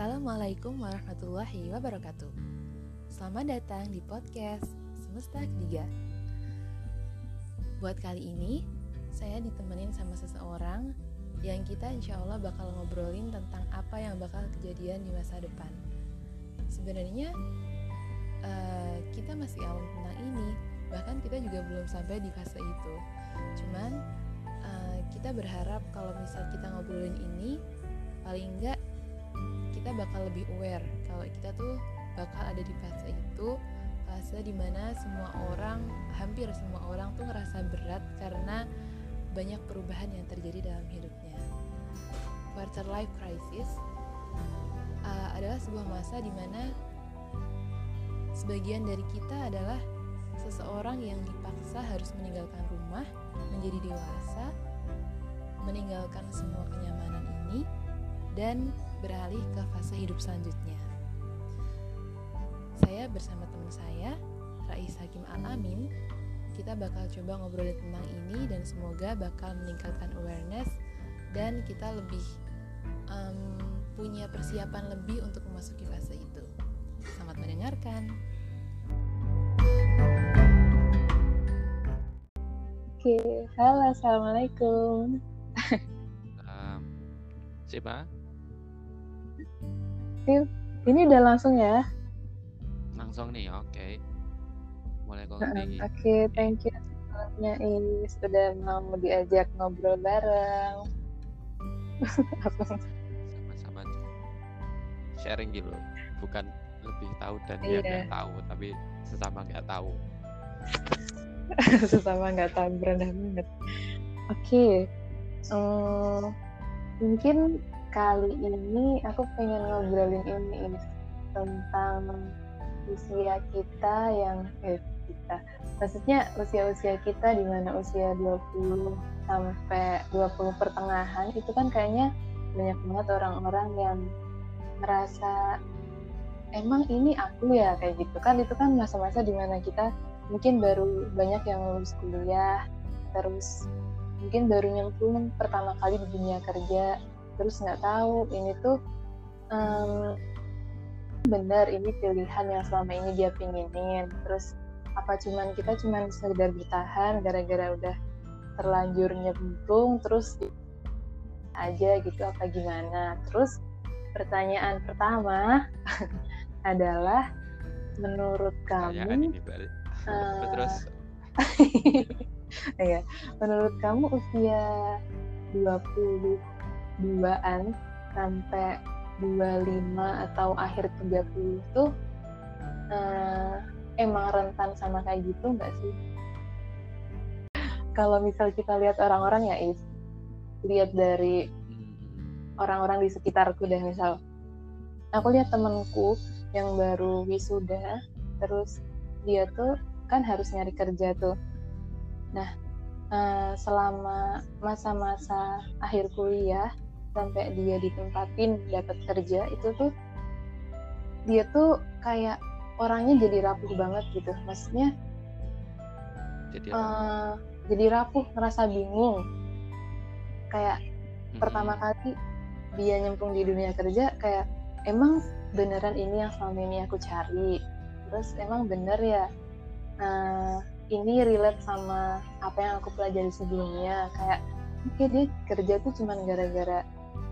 Assalamualaikum warahmatullahi wabarakatuh. Selamat datang di podcast Semesta Ketiga. Buat kali ini, saya ditemenin sama seseorang yang kita insya Allah bakal ngobrolin tentang apa yang bakal kejadian di masa depan. Sebenarnya uh, kita masih awam tentang ini, bahkan kita juga belum sampai di fase itu. Cuman uh, kita berharap kalau misal kita ngobrolin ini, paling enggak kita bakal lebih aware. Kalau kita tuh bakal ada di fase itu fase di mana semua orang hampir semua orang tuh ngerasa berat karena banyak perubahan yang terjadi dalam hidupnya. Quarter life crisis uh, adalah sebuah masa di mana sebagian dari kita adalah seseorang yang dipaksa harus meninggalkan rumah menjadi dewasa meninggalkan semua kenyamanan ini dan beralih ke fase hidup selanjutnya. Saya bersama teman saya, Rais Hakim Al-Amin, kita bakal coba ngobrolin tentang ini dan semoga bakal meningkatkan awareness dan kita lebih um, punya persiapan lebih untuk memasuki fase itu. Selamat mendengarkan. Oke, halo, assalamualaikum. Um, siapa? Oke, ini udah langsung ya? Langsung nih, oke. Okay. Mulai kok Oke, okay, thank you sebelumnya ini sudah mau diajak ngobrol bareng. Sama-sama sharing gitu, bukan lebih tahu dan dia nggak tahu, tapi sesama nggak tahu. sesama nggak tahu berendah banget. Oke, okay. um, mungkin kali ini aku pengen ngobrolin ini, tentang usia kita yang eh kita. Maksudnya usia-usia kita di mana usia 20 sampai 20 pertengahan itu kan kayaknya banyak banget orang-orang yang merasa emang ini aku ya? Kayak gitu kan. Itu kan masa-masa di mana kita mungkin baru banyak yang lulus kuliah terus mungkin baru nyemplung pertama kali di dunia kerja terus nggak tahu ini tuh um, benar ini pilihan yang selama ini dia pinginin. Terus apa cuman kita cuman sekedar bertahan gara-gara udah terlanjur nyemplung terus aja gitu apa gimana? Terus pertanyaan pertama adalah menurut kamu ini uh, terus ya menurut kamu usia 20 22-an sampai 25 atau akhir 30 itu uh, emang rentan sama kayak gitu nggak sih? Kalau misal kita lihat orang-orang ya is lihat dari orang-orang di sekitarku deh misal. Aku lihat temenku yang baru wisuda terus dia tuh kan harus nyari kerja tuh. Nah uh, selama masa-masa akhir kuliah sampai dia ditempatin dapat kerja itu tuh dia tuh kayak orangnya jadi rapuh banget gitu. Maksudnya jadi, uh, jadi rapuh ngerasa bingung. Kayak hmm. pertama kali dia nyemplung di dunia kerja kayak emang beneran ini yang selama ini aku cari? Terus emang bener ya uh, ini relate sama apa yang aku pelajari sebelumnya? Kayak oke okay, dia kerja tuh cuman gara-gara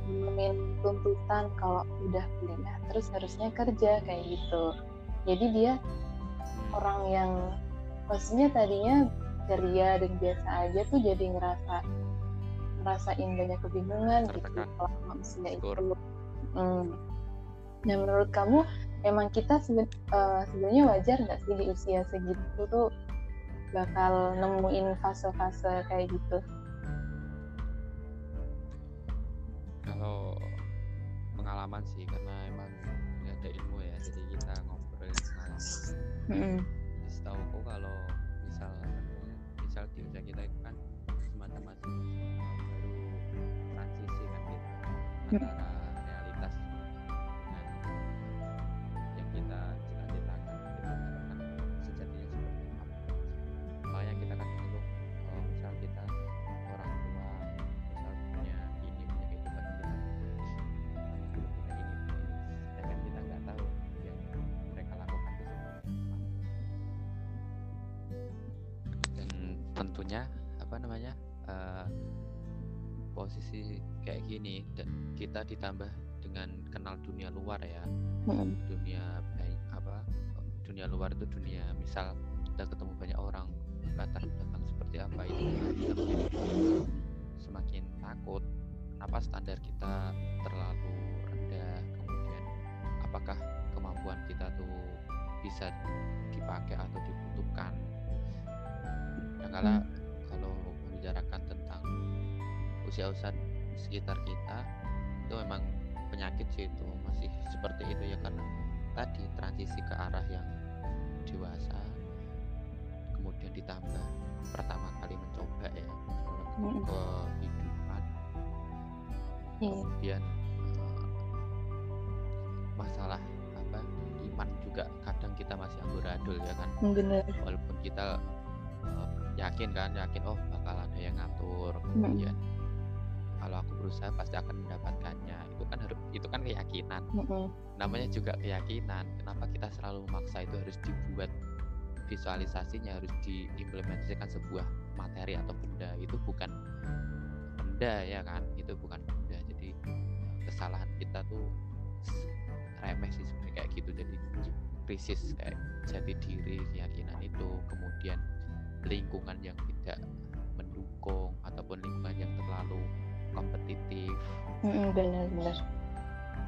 memenuhi tuntutan kalau udah kuliah terus harusnya kerja kayak gitu. Jadi dia orang yang maksudnya tadinya ceria dan biasa aja tuh jadi ngerasa ngerasain banyak kebingungan gitu kalau usia itu. Hmm. nah menurut kamu emang kita seben, uh, sebenarnya wajar nggak sih di usia segitu tuh bakal nemuin fase-fase kayak gitu mm. Hmm. dunia apa dunia luar itu dunia misal kita ketemu banyak orang latar belakang seperti apa itu semakin takut kenapa standar kita terlalu rendah kemudian apakah kemampuan kita tuh bisa dipakai atau dibutuhkan nah kalau hmm. kalau membicarakan tentang usia-usia sekitar kita itu memang penyakit sih itu masih seperti itu ya karena tadi transisi ke arah yang dewasa kemudian ditambah pertama kali mencoba ya hmm. kehidupan hmm. kemudian uh, masalah apa iman juga kadang kita masih amburadul ya kan Bener. walaupun kita uh, yakin kan yakin oh bakal ada yang ngatur kemudian hmm kalau aku berusaha pasti akan mendapatkannya kan harus itu kan keyakinan. Mm-hmm. namanya juga keyakinan. Kenapa kita selalu memaksa itu harus dibuat visualisasinya harus diimplementasikan sebuah materi atau benda? Itu bukan benda ya kan? Itu bukan benda. Jadi kesalahan kita tuh remeh sih sebenarnya kayak gitu. Jadi krisis kayak jati diri keyakinan itu. Kemudian lingkungan yang tidak mendukung ataupun lingkungan yang terlalu kompetitif. Benar-benar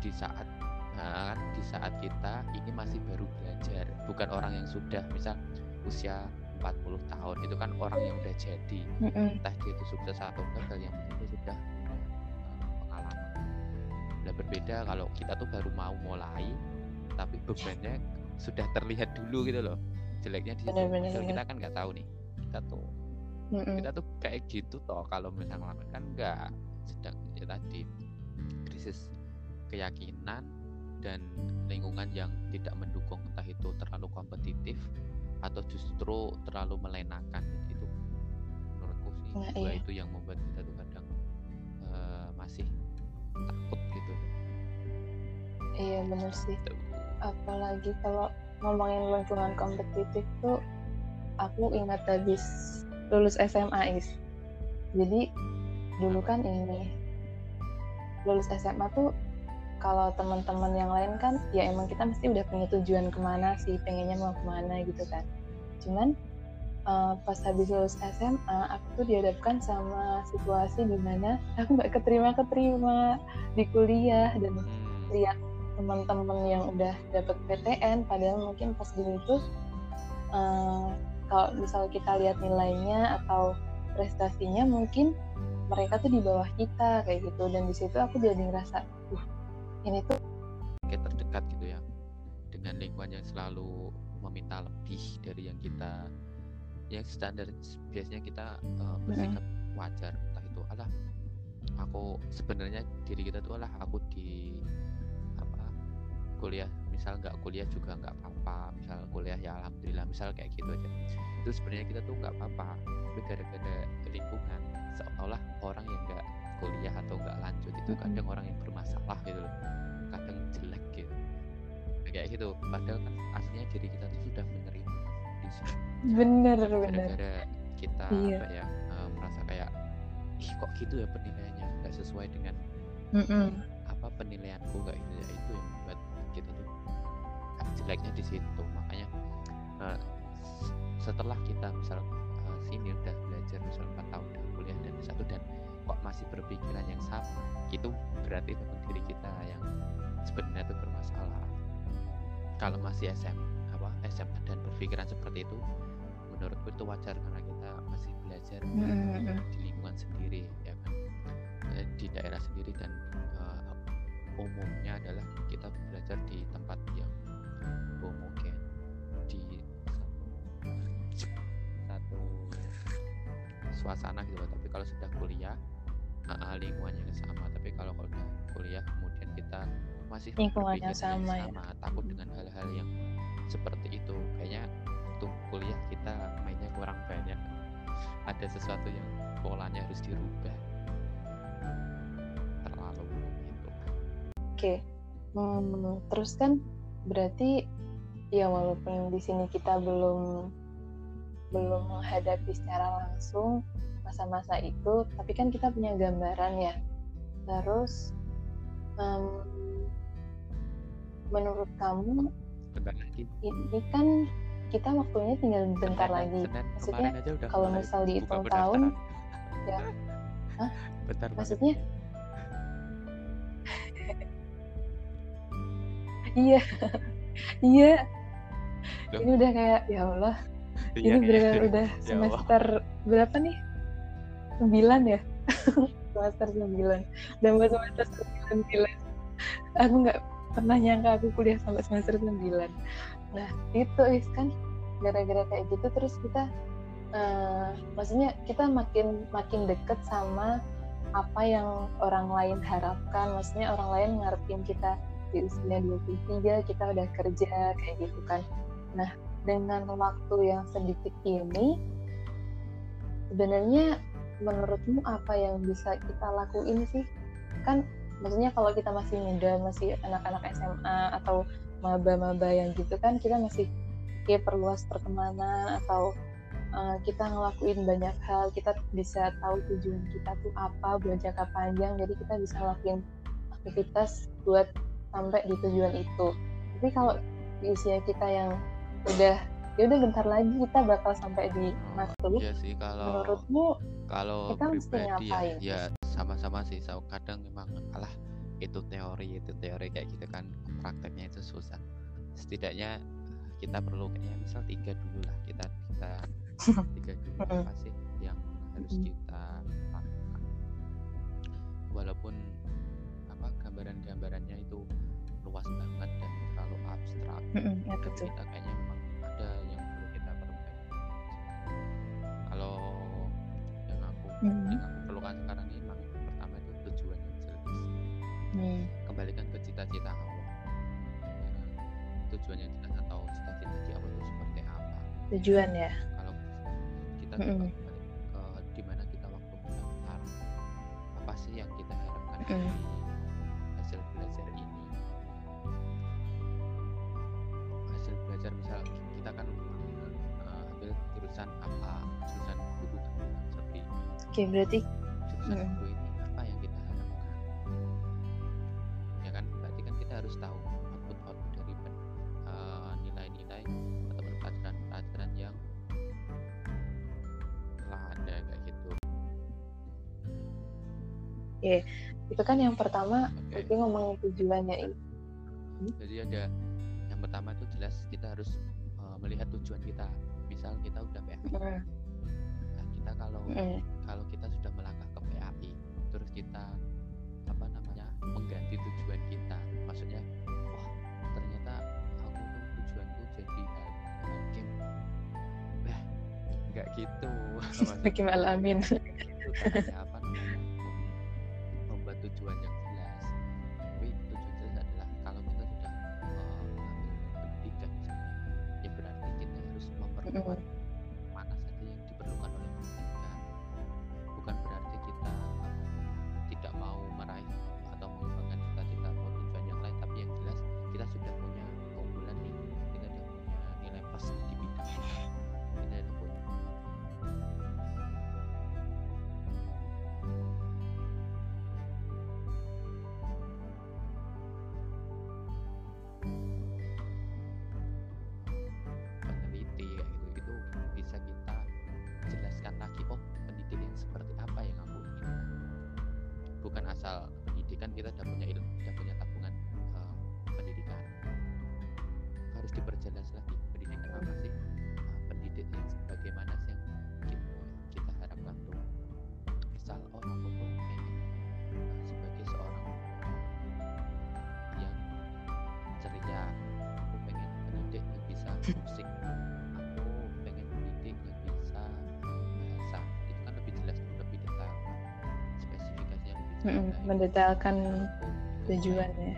di saat nah, di saat kita ini masih baru belajar bukan orang yang sudah misal usia 40 tahun itu kan orang yang udah jadi. Mm-hmm. entah dia itu sukses atau gagal yang penting sudah uh, pengalaman. Nah berbeda kalau kita tuh baru mau mulai tapi bebannya sudah terlihat dulu gitu loh. Jeleknya di situ. Kita kan nggak tahu nih kita tuh mm-hmm. kita tuh kayak gitu toh kalau misalnya kan nggak sedang ya tadi krisis keyakinan dan lingkungan yang tidak mendukung entah itu terlalu kompetitif atau justru terlalu melenakan itu menurutku sih nah, iya. itu yang membuat kita tuh kadang uh, masih takut gitu iya benar sih gitu. apalagi kalau ngomongin lingkungan kompetitif tuh aku ingat habis lulus SMA is jadi dulu kan ini lulus SMA tuh kalau teman-teman yang lain kan ya emang kita mesti udah punya tujuan ke mana sih pengennya mau ke mana gitu kan cuman uh, pas habis lulus SMA aku tuh dihadapkan sama situasi di mana aku nggak keterima keterima di kuliah dan hmm. lihat teman-teman yang udah dapet PTN padahal mungkin pas dulu itu uh, kalau misal kita lihat nilainya atau prestasinya mungkin mereka tuh di bawah kita kayak gitu. Dan di situ aku jadi ngerasa uh ini tuh kayak terdekat gitu ya dengan lingkungan yang selalu meminta lebih dari yang kita yang standar biasanya kita uh, bersikap wajar. Entah itu alah aku sebenarnya diri kita tuh alah aku di kuliah misal nggak kuliah juga nggak apa-apa misal kuliah ya alhamdulillah misal kayak gitu aja. Itu sebenarnya kita tuh nggak apa-apa tapi gara-gara lingkungan seolah orang yang nggak kuliah atau nggak lanjut itu kadang orang yang bermasalah gitu loh kadang jelek gitu. Kayak gitu padahal kan aslinya diri kita tuh sudah menerima di sini bener bener. gara-gara kita iya. apa ya uh, merasa kayak ih kok gitu ya penilaiannya? Nggak sesuai dengan mm -mm. apa penilaianku nggak itu ya itu yang jeleknya di situ. Makanya uh, setelah kita misal uh, sini udah belajar misal 4 tahun udah kuliah dan satu dan kok masih berpikiran yang sama itu berarti memang diri kita yang sebenarnya itu bermasalah. Kalau masih SM apa SMA dan berpikiran seperti itu menurutku itu wajar karena kita masih belajar mm-hmm. di lingkungan sendiri ya kan? Eh, di daerah sendiri dan uh, umumnya adalah kita belajar di tempat yang homogen di satu suasana gitu loh. Tapi kalau sudah kuliah uh, lingkungannya sama. Tapi kalau udah kuliah kemudian kita masih lingkungannya sama, sama ya. takut dengan hal-hal yang seperti itu. Kayaknya untuk kuliah kita mainnya kurang banyak. Ada sesuatu yang polanya harus dirubah. Terlalu gitu. Oke okay. hmm, terus kan berarti ya walaupun di sini kita belum belum menghadapi secara langsung masa-masa itu tapi kan kita punya gambaran ya. Terus um, menurut kamu ini kan kita waktunya tinggal bentar Senin, lagi. Senin, maksudnya kalau misal dihitung tahun ya. Hah? bentar maksudnya iya. Iya. Ini udah kayak ya Allah. Iya, ini benar iya. udah ya semester ya berapa nih? Sembilan ya? Semester sembilan. Dan buat semester sembilan. Aku nggak pernah nyangka aku kuliah sampai semester sembilan. Nah itu is kan? Gara-gara kayak gitu terus kita uh, maksudnya kita makin makin deket sama apa yang orang lain harapkan. Maksudnya orang lain ngarepin kita di usia 23 kita udah kerja kayak gitu kan. Nah dengan waktu yang sedikit ini sebenarnya menurutmu apa yang bisa kita lakuin sih? Kan maksudnya kalau kita masih muda masih anak-anak SMA atau maba-maba yang gitu kan kita masih kayak perluas pertemanan atau uh, kita ngelakuin banyak hal kita bisa tahu tujuan kita tuh apa buat jangka panjang. Jadi kita bisa ngelakuin aktivitas buat sampai di tujuan itu. Tapi kalau di usia kita yang udah ya udah bentar lagi kita bakal sampai di masa oh, iya sih kalau menurutmu kalau kita mesti ya, ngapain? ya, ya sama-sama sih so, kadang memang alah itu teori itu teori kayak gitu kan prakteknya itu susah. Setidaknya kita perlu kayaknya misal tiga dulu lah kita kita tiga dulu apa sih yang harus kita lakukan. Walaupun gambaran-gambarannya itu luas banget dan terlalu abstrak ya, betul. kita kayaknya memang ada yang perlu kita perbaiki kalau yang aku hmm. yang aku perlukan sekarang ini memang pertama itu tujuan yang jelas hmm. kembalikan ke cita-cita awal tujuan yang jelas atau cita-cita di awal itu seperti apa tujuan ya kalau kita hmm. Oke okay, berarti jurusan hmm. ini apa yang kita harapkan ya kan berarti kan kita harus tahu output output dari uh, nilai-nilai atau pelajaran-pelajaran yang telah ada kayak gitu Oke, yeah. itu kan yang pertama, okay. tapi ngomongin tujuannya ini. Jadi ada yang pertama itu jelas kita harus uh, melihat tujuan kita misal kita udah PAI mm. nah, kita kalau mm. Kalau kita sudah melangkah ke PAI terus kita apa namanya mengganti tujuan kita. Maksudnya wah ternyata aku tuh tujuanku jadi hakim nah nggak gitu. Hakim alamin mendetailkan tujuannya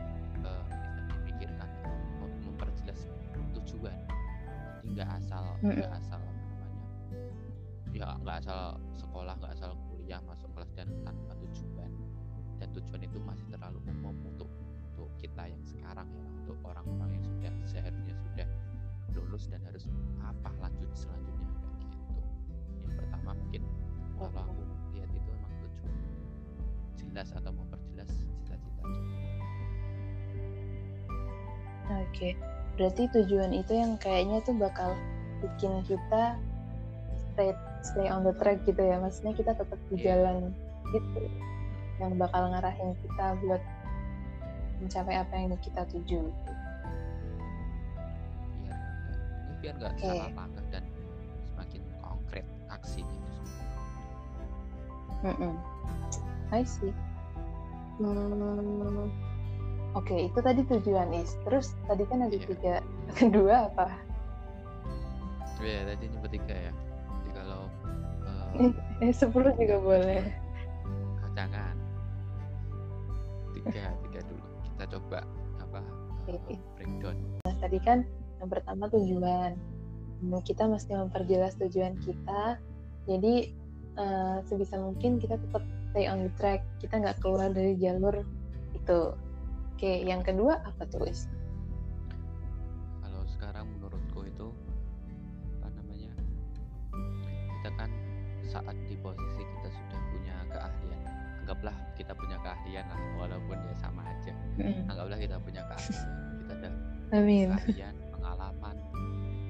memperjelas atau memperjelas cita-cita oke berarti tujuan itu yang kayaknya tuh bakal bikin kita stay stay on the track gitu ya maksudnya kita tetap di yeah. jalan gitu yang bakal ngarahin kita buat mencapai apa yang kita tuju biar biar nggak okay. salah langkah dan semakin konkret aksinya mm -mm. I see hmm, oke okay, itu tadi tujuan is terus tadi kan ada yeah. tiga kedua apa Iya, yeah, tadi nyebut tiga ya. Jadi kalau uh, eh sepuluh juga boleh. Jangan. Tiga, tiga dulu. Kita coba apa okay. uh, breakdown. Nah, tadi kan yang pertama tujuan. Kita mesti memperjelas tujuan kita. Jadi uh, sebisa mungkin kita tetap stay on the track. Kita nggak keluar dari jalur itu. Oke, yang kedua apa tulis? saat di posisi kita sudah punya keahlian anggaplah kita punya keahlian lah walaupun ya sama aja mm. anggaplah kita punya keahlian kita ada Amin. keahlian pengalaman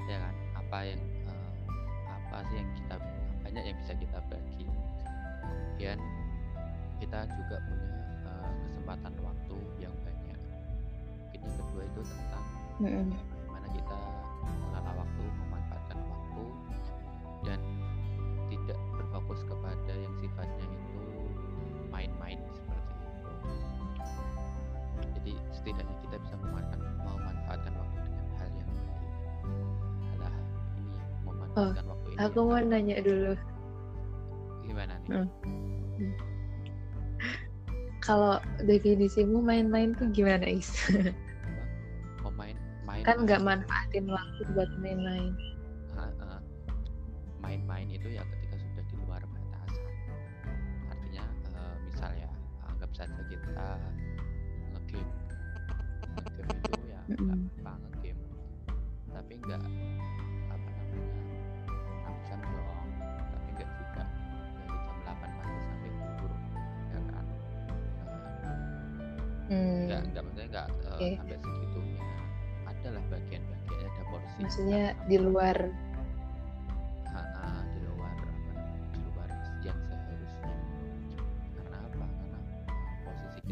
ya kan apa yang uh, apa sih yang kita banyak yang bisa kita bagi kemudian kita juga punya uh, kesempatan waktu yang banyak mungkin yang kedua itu tentang mm. bagaimana kita mengelola waktu memanfaatkan waktu dan tidak berfokus kepada yang sifatnya itu main-main seperti itu jadi setidaknya kita bisa memanfaatkan memanfaatkan waktu dengan hal yang baik adalah ini memanfaatkan oh, waktu ini aku mau nanya dulu gimana nih. Hmm. Kalau definisimu main-main tuh gimana is? Main main kan nggak manfaatin waktu buat main-main. Main-main itu ya ketika sudah di luar batasan. Artinya uh, misal ya anggap saja kita ngegame. Ngegame itu ya nggak apa ngegame. Tapi nggak uh, nggak nggak maksudnya nggak uh, okay. sampai segitunya. Adalah bagian-bagian ada porsi maksudnya di luar.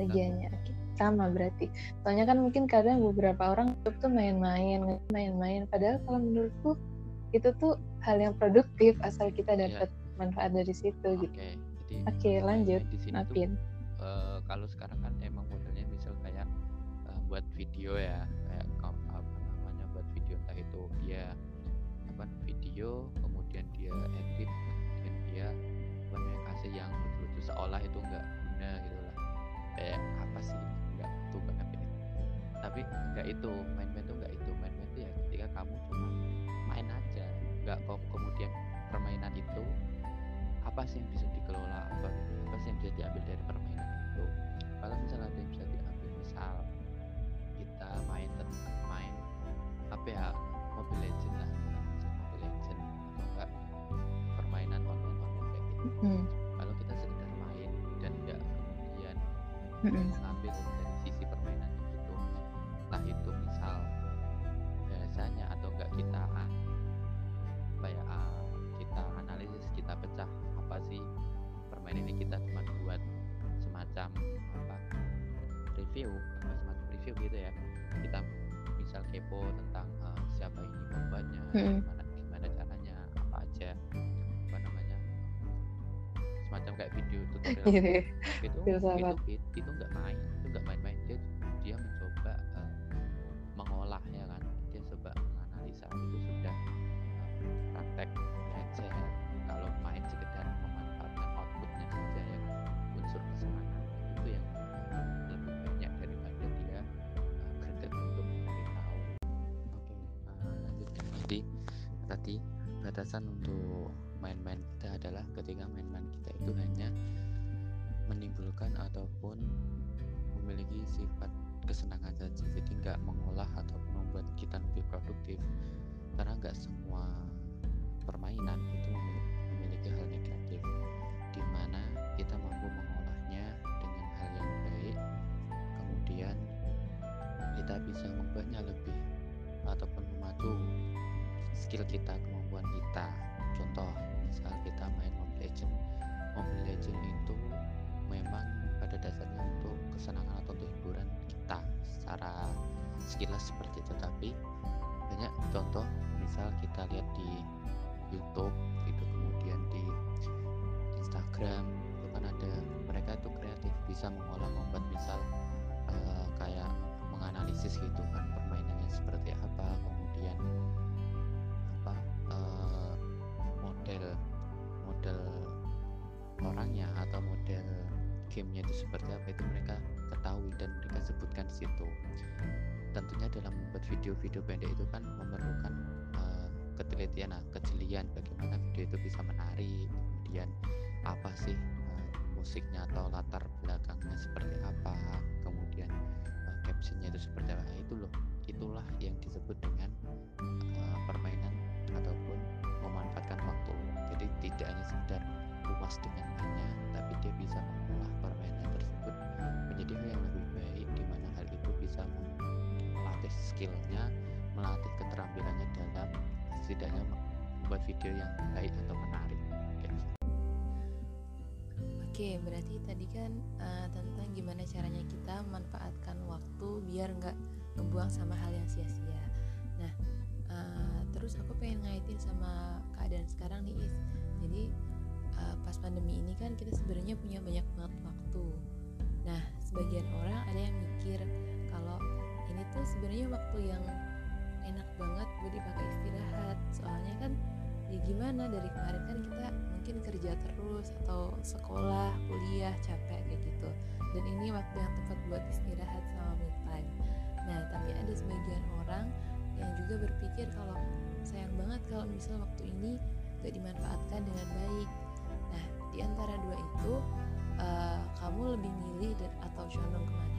Bagiannya sama berarti. Soalnya kan mungkin kadang beberapa orang tuh main-main main-main. Padahal kalau menurutku itu tuh hal yang produktif asal kita iya. dapat yeah. manfaat dari situ okay. gitu. Oke okay, lanjut. di sini tuh, uh, kalau sekarang kan emang buat video ya kayak apa namanya buat video entah itu dia apa video kemudian dia edit kemudian dia kasih yang lucu-lucu seolah itu enggak guna gitu kayak apa sih nggak tuh banget ya tapi nggak itu main-main tuh nggak itu main-main tuh ya ketika kamu cuma main aja nggak kok kemudian permainan itu apa sih yang bisa dikelola apa apa sih yang bisa diambil dari permainan itu? Kalau misalnya ada yang bisa diambil misal main main apa ya Mobile Legend lah Mobile Legend atau enggak permainan online online kayak gitu hmm. kalau kita sekedar main dan enggak mm-hmm. ngambil dari mm-hmm. gimana gimana caranya apa aja apa namanya semacam kayak video tutorial iya, iya. itu itu itu itu nggak kesenangan atau untuk hiburan kita secara sekilas seperti itu. Tapi banyak contoh misal kita lihat di YouTube itu kemudian di Instagram itu kan ada mereka itu kreatif bisa mengolah membuat misal uh, kayak menganalisis gitu kan permainannya seperti apa kemudian apa uh, model model orangnya atau model gamenya itu seperti apa itu mereka ketahui dan mereka sebutkan di situ. Tentunya dalam membuat video-video pendek itu kan memerlukan uh, ketelitian nah, kejelian bagaimana video itu bisa menarik kemudian apa sih uh, musiknya atau latar belakangnya seperti apa kemudian uh, captionnya itu seperti apa. Itu loh itulah yang disebut dengan uh, permainan ataupun memanfaatkan waktu. Jadi tidak hanya sekedar puas dengan mainnya tapi dia bisa mengolah permainan tersebut menjadi hal yang lebih baik di mana hal itu bisa melatih skillnya melatih keterampilannya dalam setidaknya membuat video yang baik atau menarik Oke, berarti tadi kan uh, tentang gimana caranya kita memanfaatkan waktu biar nggak membuang sama hal yang sia-sia. Nah, uh, terus aku pengen ngaitin sama keadaan sekarang nih Is. Jadi uh, pas pandemi ini kan kita sebenarnya punya banyak banget waktu. Nah, sebagian orang ada yang mikir kalau ini tuh sebenarnya waktu yang enak banget buat dipakai istirahat. Soalnya kan ya gimana dari kemarin kan kita mungkin kerja terus atau sekolah kuliah capek kayak gitu dan ini waktu yang tepat buat istirahat sama me time nah tapi ada sebagian orang yang juga berpikir kalau sayang banget kalau misal waktu ini gak dimanfaatkan dengan baik di antara dua itu uh, kamu lebih milih dan atau condong ke mana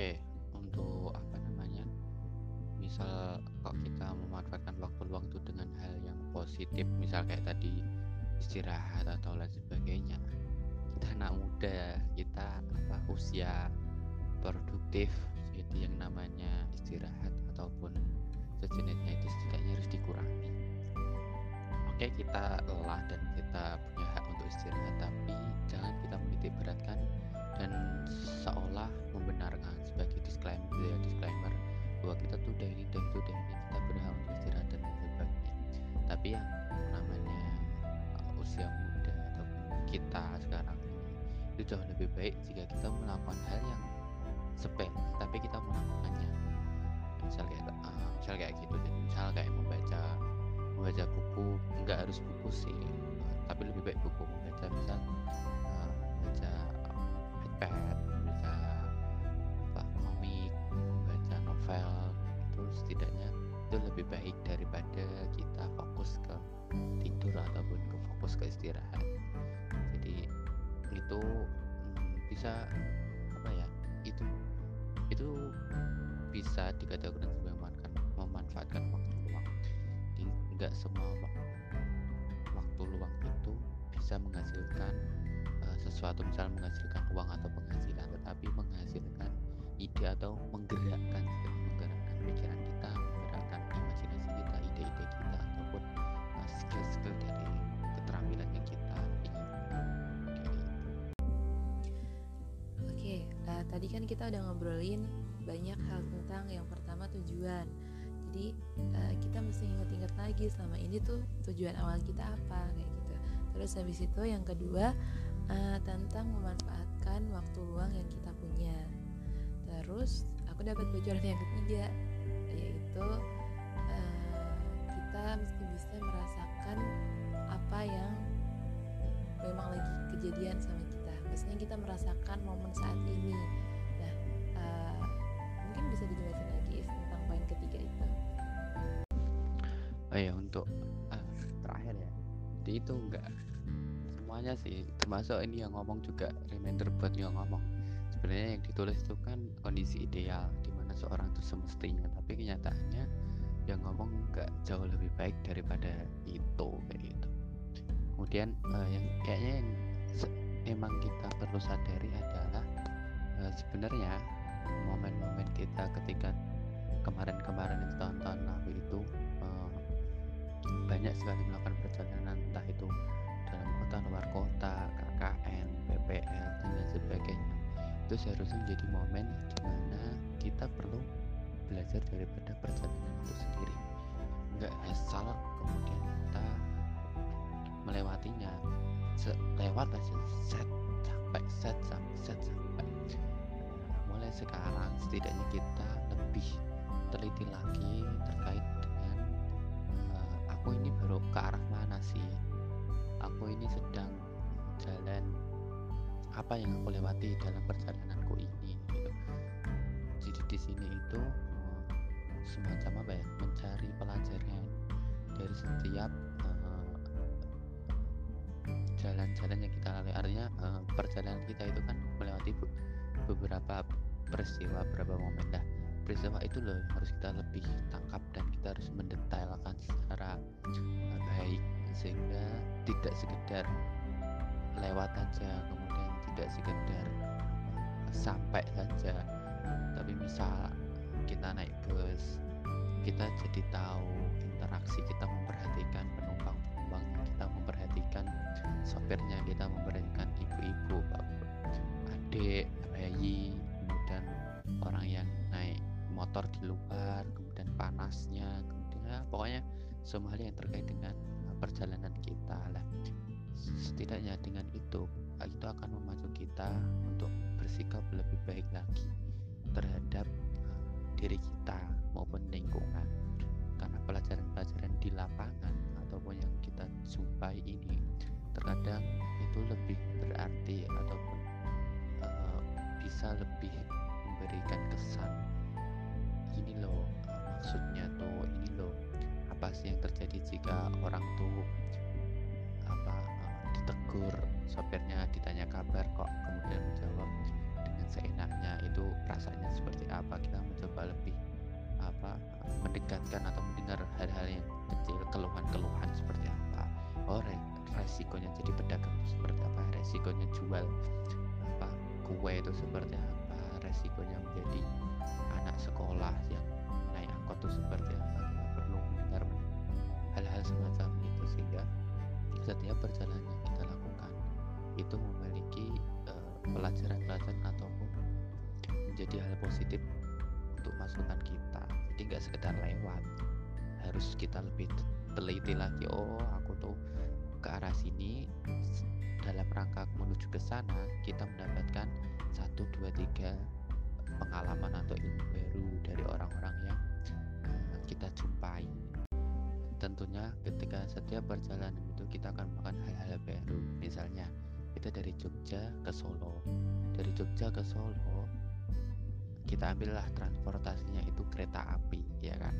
Oke, untuk apa namanya? Misal kok kita memanfaatkan waktu luang itu dengan hal yang positif, misal kayak tadi istirahat atau lain sebagainya. Kita anak muda, kita apa usia produktif, jadi yang namanya istirahat ataupun sejenisnya itu setidaknya harus dikurangi. Oke, kita lelah dan kita punya hak untuk istirahat, tapi jangan kita menitik beratkan dan seolah membenarkan sebagai disclaimer ya disclaimer bahwa kita tuh udah ini dan itu udah ini. Kita berhak untuk istirahat dan lain sebagainya. Tapi yang namanya uh, usia muda ataupun kita sekarang ini itu jauh lebih baik jika kita melakukan hal yang sepele tapi kita melakukannya misal kayak uh, misal kayak gitu misal kayak membaca membaca buku nggak harus buku sih tapi lebih baik buku membaca misal uh, baca iPad baca apa komik baca novel itu setidaknya itu lebih baik daripada kita fokus ke tidur ataupun ke fokus ke istirahat. Jadi itu hmm, bisa apa ya itu itu bisa dikategorikan sebagai memanfaatkan, waktu nggak semua waktu luang itu bisa menghasilkan sesuatu misal menghasilkan uang atau penghasilan tetapi menghasilkan ide atau menggerakkan menggerakkan pikiran kita menggerakkan imajinasi kita ide-ide kita ataupun uh, skill-skill dari keterampilan yang kita ingin. Oke okay, uh, eh, tadi kan kita udah ngobrolin banyak hal tentang yang pertama tujuan jadi uh, kita mesti ingat-ingat lagi selama ini tuh tujuan awal kita apa kayak gitu terus habis itu yang kedua uh, tentang memanfaatkan waktu luang yang kita punya. Terus aku dapat bocoran yang ketiga yaitu uh, kita mesti bisa merasakan apa yang memang lagi kejadian sama kita. Maksudnya kita merasakan momen saat ini. Nah, uh, mungkin bisa dijelasin untuk uh, terakhir ya, jadi itu enggak. Semuanya sih termasuk ini yang ngomong juga reminder buat yang ngomong. Sebenarnya yang ditulis itu kan kondisi ideal di mana seorang itu semestinya tapi kenyataannya yang ngomong nggak jauh lebih baik daripada itu kayak gitu. Kemudian uh, yang kayaknya yang emang kita perlu sadari adalah uh, sebenarnya momen-momen kita ketika kemarin-kemarin tahun-tahun lalu itu banyak sekali melakukan perjalanan entah itu dalam kota luar kota KKN PPL dan lain sebagainya. Itu seharusnya menjadi momen di mana kita perlu belajar daripada perjalanan itu sendiri. Nggak asal kemudian kita melewatinya lewat aja set sampai set sampai set sampai. Mulai sekarang setidaknya kita lebih teliti lagi terkait aku ini baru ke arah mana sih? Aku ini sedang jalan apa yang aku lewati dalam perjalananku ini gitu. jadi di sini itu uh, semacam apa ya? Mencari pelajaran dari setiap jalan-jalan yang kita lalui. Artinya uh, perjalanan kita itu kan melewati beberapa peristiwa beberapa momen. Dah peristiwa itu loh yang harus kita lebih tangkap dan kita harus mendetailkan secara baik sehingga tidak sekedar lewat aja kemudian tidak sekedar sampai saja. Tapi misal kita naik bus kita jadi tahu interaksi kita memperhatikan penumpang-penumpang kita memperhatikan sopirnya kita memberikan ibu-ibu adik bayi naik motor di luar kemudian panasnya kemudian ya, pokoknya semua hal yang terkait dengan perjalanan kita lah. Setidaknya dengan itu itu akan memacu kita untuk bersikap lebih baik lagi terhadap uh, diri kita maupun lingkungan. Karena pelajaran-pelajaran di lapangan ataupun yang kita jumpai ini terkadang itu lebih berarti ataupun uh, bisa lebih memberikan kesan ini loh maksudnya tuh ini loh apa sih yang terjadi jika orang tuh apa uh, ditegur sopirnya ditanya kabar kok kemudian menjawab dengan seenaknya itu rasanya seperti apa? Kita mencoba lebih apa mendekatkan atau mendengar hal-hal yang kecil keluhan-keluhan seperti apa? Oh resikonya jadi pedagang seperti apa? Resikonya jual apa kue itu seperti apa? Resikonya menjadi anak sekolah yang naik angkot itu seperti apa kita perlu mendengar hal-hal semacam itu sehingga setiap perjalanan yang kita lakukan itu memiliki uh, pelajaran-pelajaran ataupun menjadi hal positif untuk masukan kita. Jadi nggak sekedar lewat harus kita lebih teliti lagi oh aku tuh ke arah sini. Dalam rangka menuju ke sana kita mendapatkan satu dua tiga pengalaman atau ilmu baru dari orang-orang yang uh, kita jumpai. Tentunya ketika setiap perjalanan itu kita akan melakukan hal-hal baru. Misalnya kita dari Jogja ke Solo. Dari Jogja ke Solo kita ambillah transportasinya itu kereta api ya kan?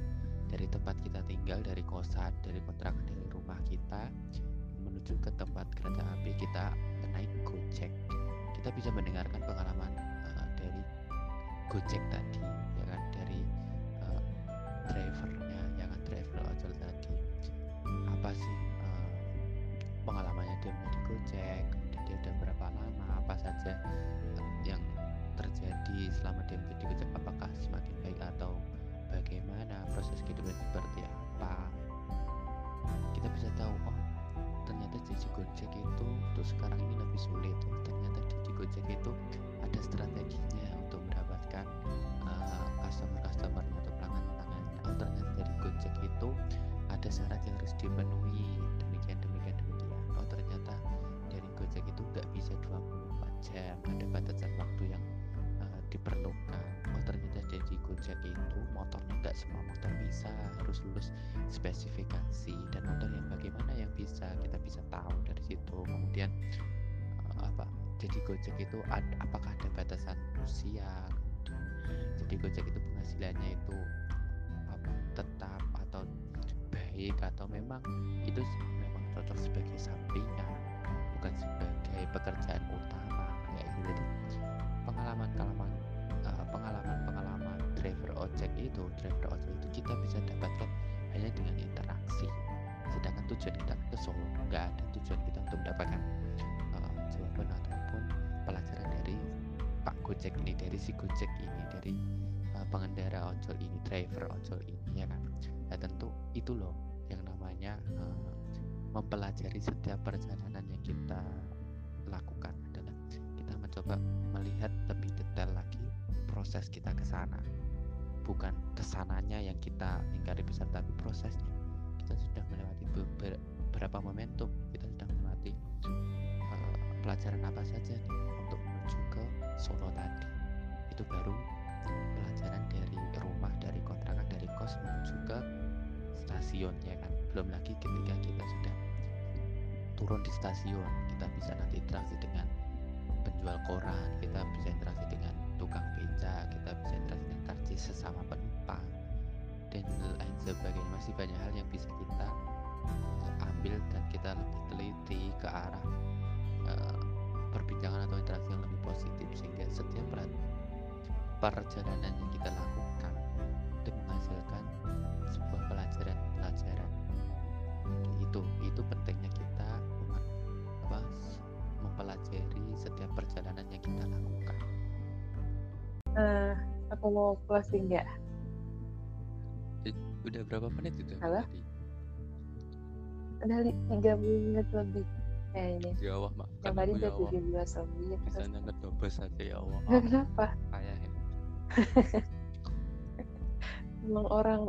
Dari tempat kita tinggal dari kosan dari kontrakan dari rumah kita menuju ke tempat kereta api kita naik Gojek. Kita bisa mendengarkan pengalaman Gojek tadi ya kan? Dari uh, drivernya ya kan? Driver ojol tadi. Apa sih uh, pengalamannya dia menjadi Gojek kemudian dia udah berapa lama apa saja yang terjadi selama dia menjadi Gojek? Apakah semakin baik atau bagaimana proses kehidupan seperti apa? Kita bisa tahu oh ternyata jadi Gojek itu untuk sekarang ini lebih sulit. Ternyata jadi Gojek itu ada strateginya untuk mendapatkan uh, customer customernya atau pelanggan pelanggannya oh ternyata dari Gojek itu ada syarat yang harus dipenuhi. Demikian demikian demikian. Oh ternyata dari Gojek itu nggak bisa 24 jam. Ada batasan waktu yang uh, diperlukan. Oh ternyata jadi Gojek itu motornya nggak semua motor bisa. Harus lulus spesifikasi. Dan motor yang bagaimana yang bisa? Kita bisa tahu dari situ. Kemudian uh, apa jadi Gojek itu ad, apakah ada batasan usia jadi Gojek itu penghasilannya itu apa tetap atau baik atau memang itu memang cocok sebagai sampingan bukan sebagai pekerjaan utama. Gitu jadi pengalaman-pengalaman uh, pengalaman-pengalaman driver ojek itu driver ojek itu kita bisa dapatkan hanya dengan interaksi. Sedangkan tujuan kita ke Solo nggak ada tujuan kita untuk mendapatkan uh, jawaban Pak Gojek ini dari si Gojek ini dari uh, pengendara ojol ini driver ojol ini ya kan? Ya tentu itu loh yang namanya uh, mempelajari setiap perjalanan yang kita lakukan adalah kita mencoba melihat lebih detail lagi proses kita ke sana. Bukan ke sananya yang kita ingkari besar tapi prosesnya. Kita sudah melewati beberapa momentum kita sudah melewati uh, pelajaran apa saja nih Solo tadi. Itu baru pelajaran dari rumah dari kontrakan dari kos menuju ke stasiun ya kan? Belum lagi ketika kita sudah turun di stasiun kita bisa nanti interaksi dengan penjual koran kita bisa interaksi dengan tukang beca kita bisa interaksi dengan karcis sesama penumpang dan lain sebagainya. Masih banyak hal yang bisa kita ambil dan kita lebih teliti ke arah uh, perbincangan atau interaksi yang lebih positif sehingga setiap perjalanan yang kita lakukan itu menghasilkan sebuah pelajaran-pelajaran itu itu pentingnya kita apa mempelajari setiap perjalanan yang kita lakukan. Uh, aku mau closing ya? Udah berapa menit itu Halo? tadi udah tiga menit lebih kayaknya. Ya Allah mak. Yang tadi udah tujuh belas lebih bisa ngedobes aja ya Allah. Kenapa? Kayak ya. Emang orang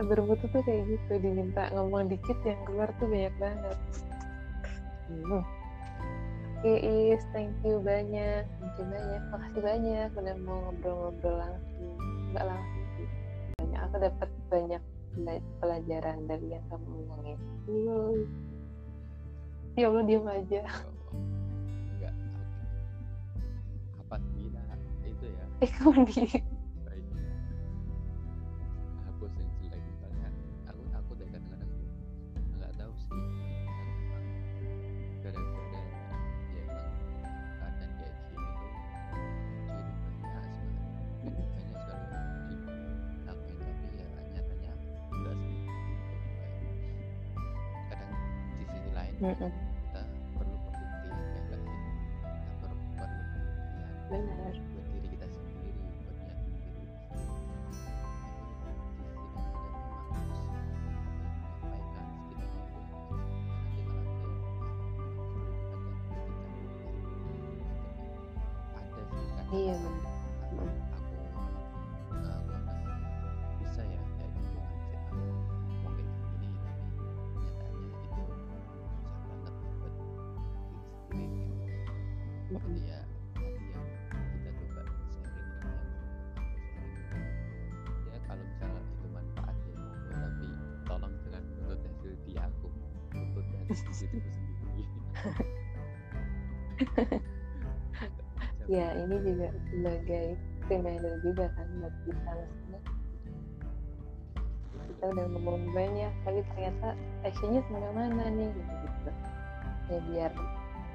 bermutu tuh kayak gitu diminta ngomong dikit yang keluar tuh banyak banget. Hmm. Oke okay, Is, thank you banyak, thank you banyak, makasih banyak udah mau ngobrol-ngobrol langsung, nggak langsung sih. Banyak aku dapat banyak pelajaran dari yang kamu ngomongin. Ya Allah diam aja. Enggak. Apa sih itu ya? Eh kamu di kita ya ini juga sebagai reminder juga kan buat kita maksudnya. Kita udah ngomong banyak tapi ternyata actionnya sampai mana nih gitu gitu. Ya biar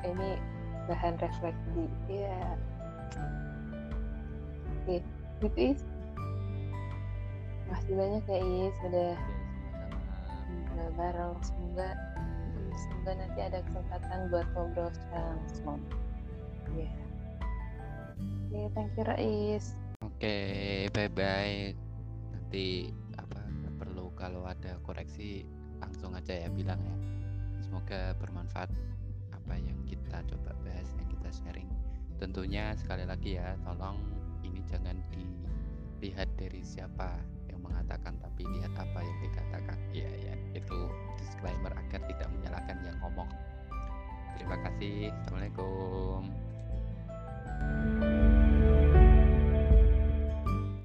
ini bahan refleksi ya oke gitu is. Masih banyak ya is sudah bareng. Semoga semoga nanti ada kesempatan buat ngobrol secara langsung ya yeah. oke thank you Rais. Oke okay, bye bye nanti apa perlu kalau ada koreksi langsung aja ya bilang ya. Semoga bermanfaat apa yang kita coba bahas yang kita sharing. Tentunya sekali lagi ya tolong ini jangan dilihat dari siapa yang mengatakan tapi lihat apa yang dikatakan. Iya ya itu disclaimer agar tidak menyalahkan yang ngomong. Terima kasih. Assalamualaikum thank you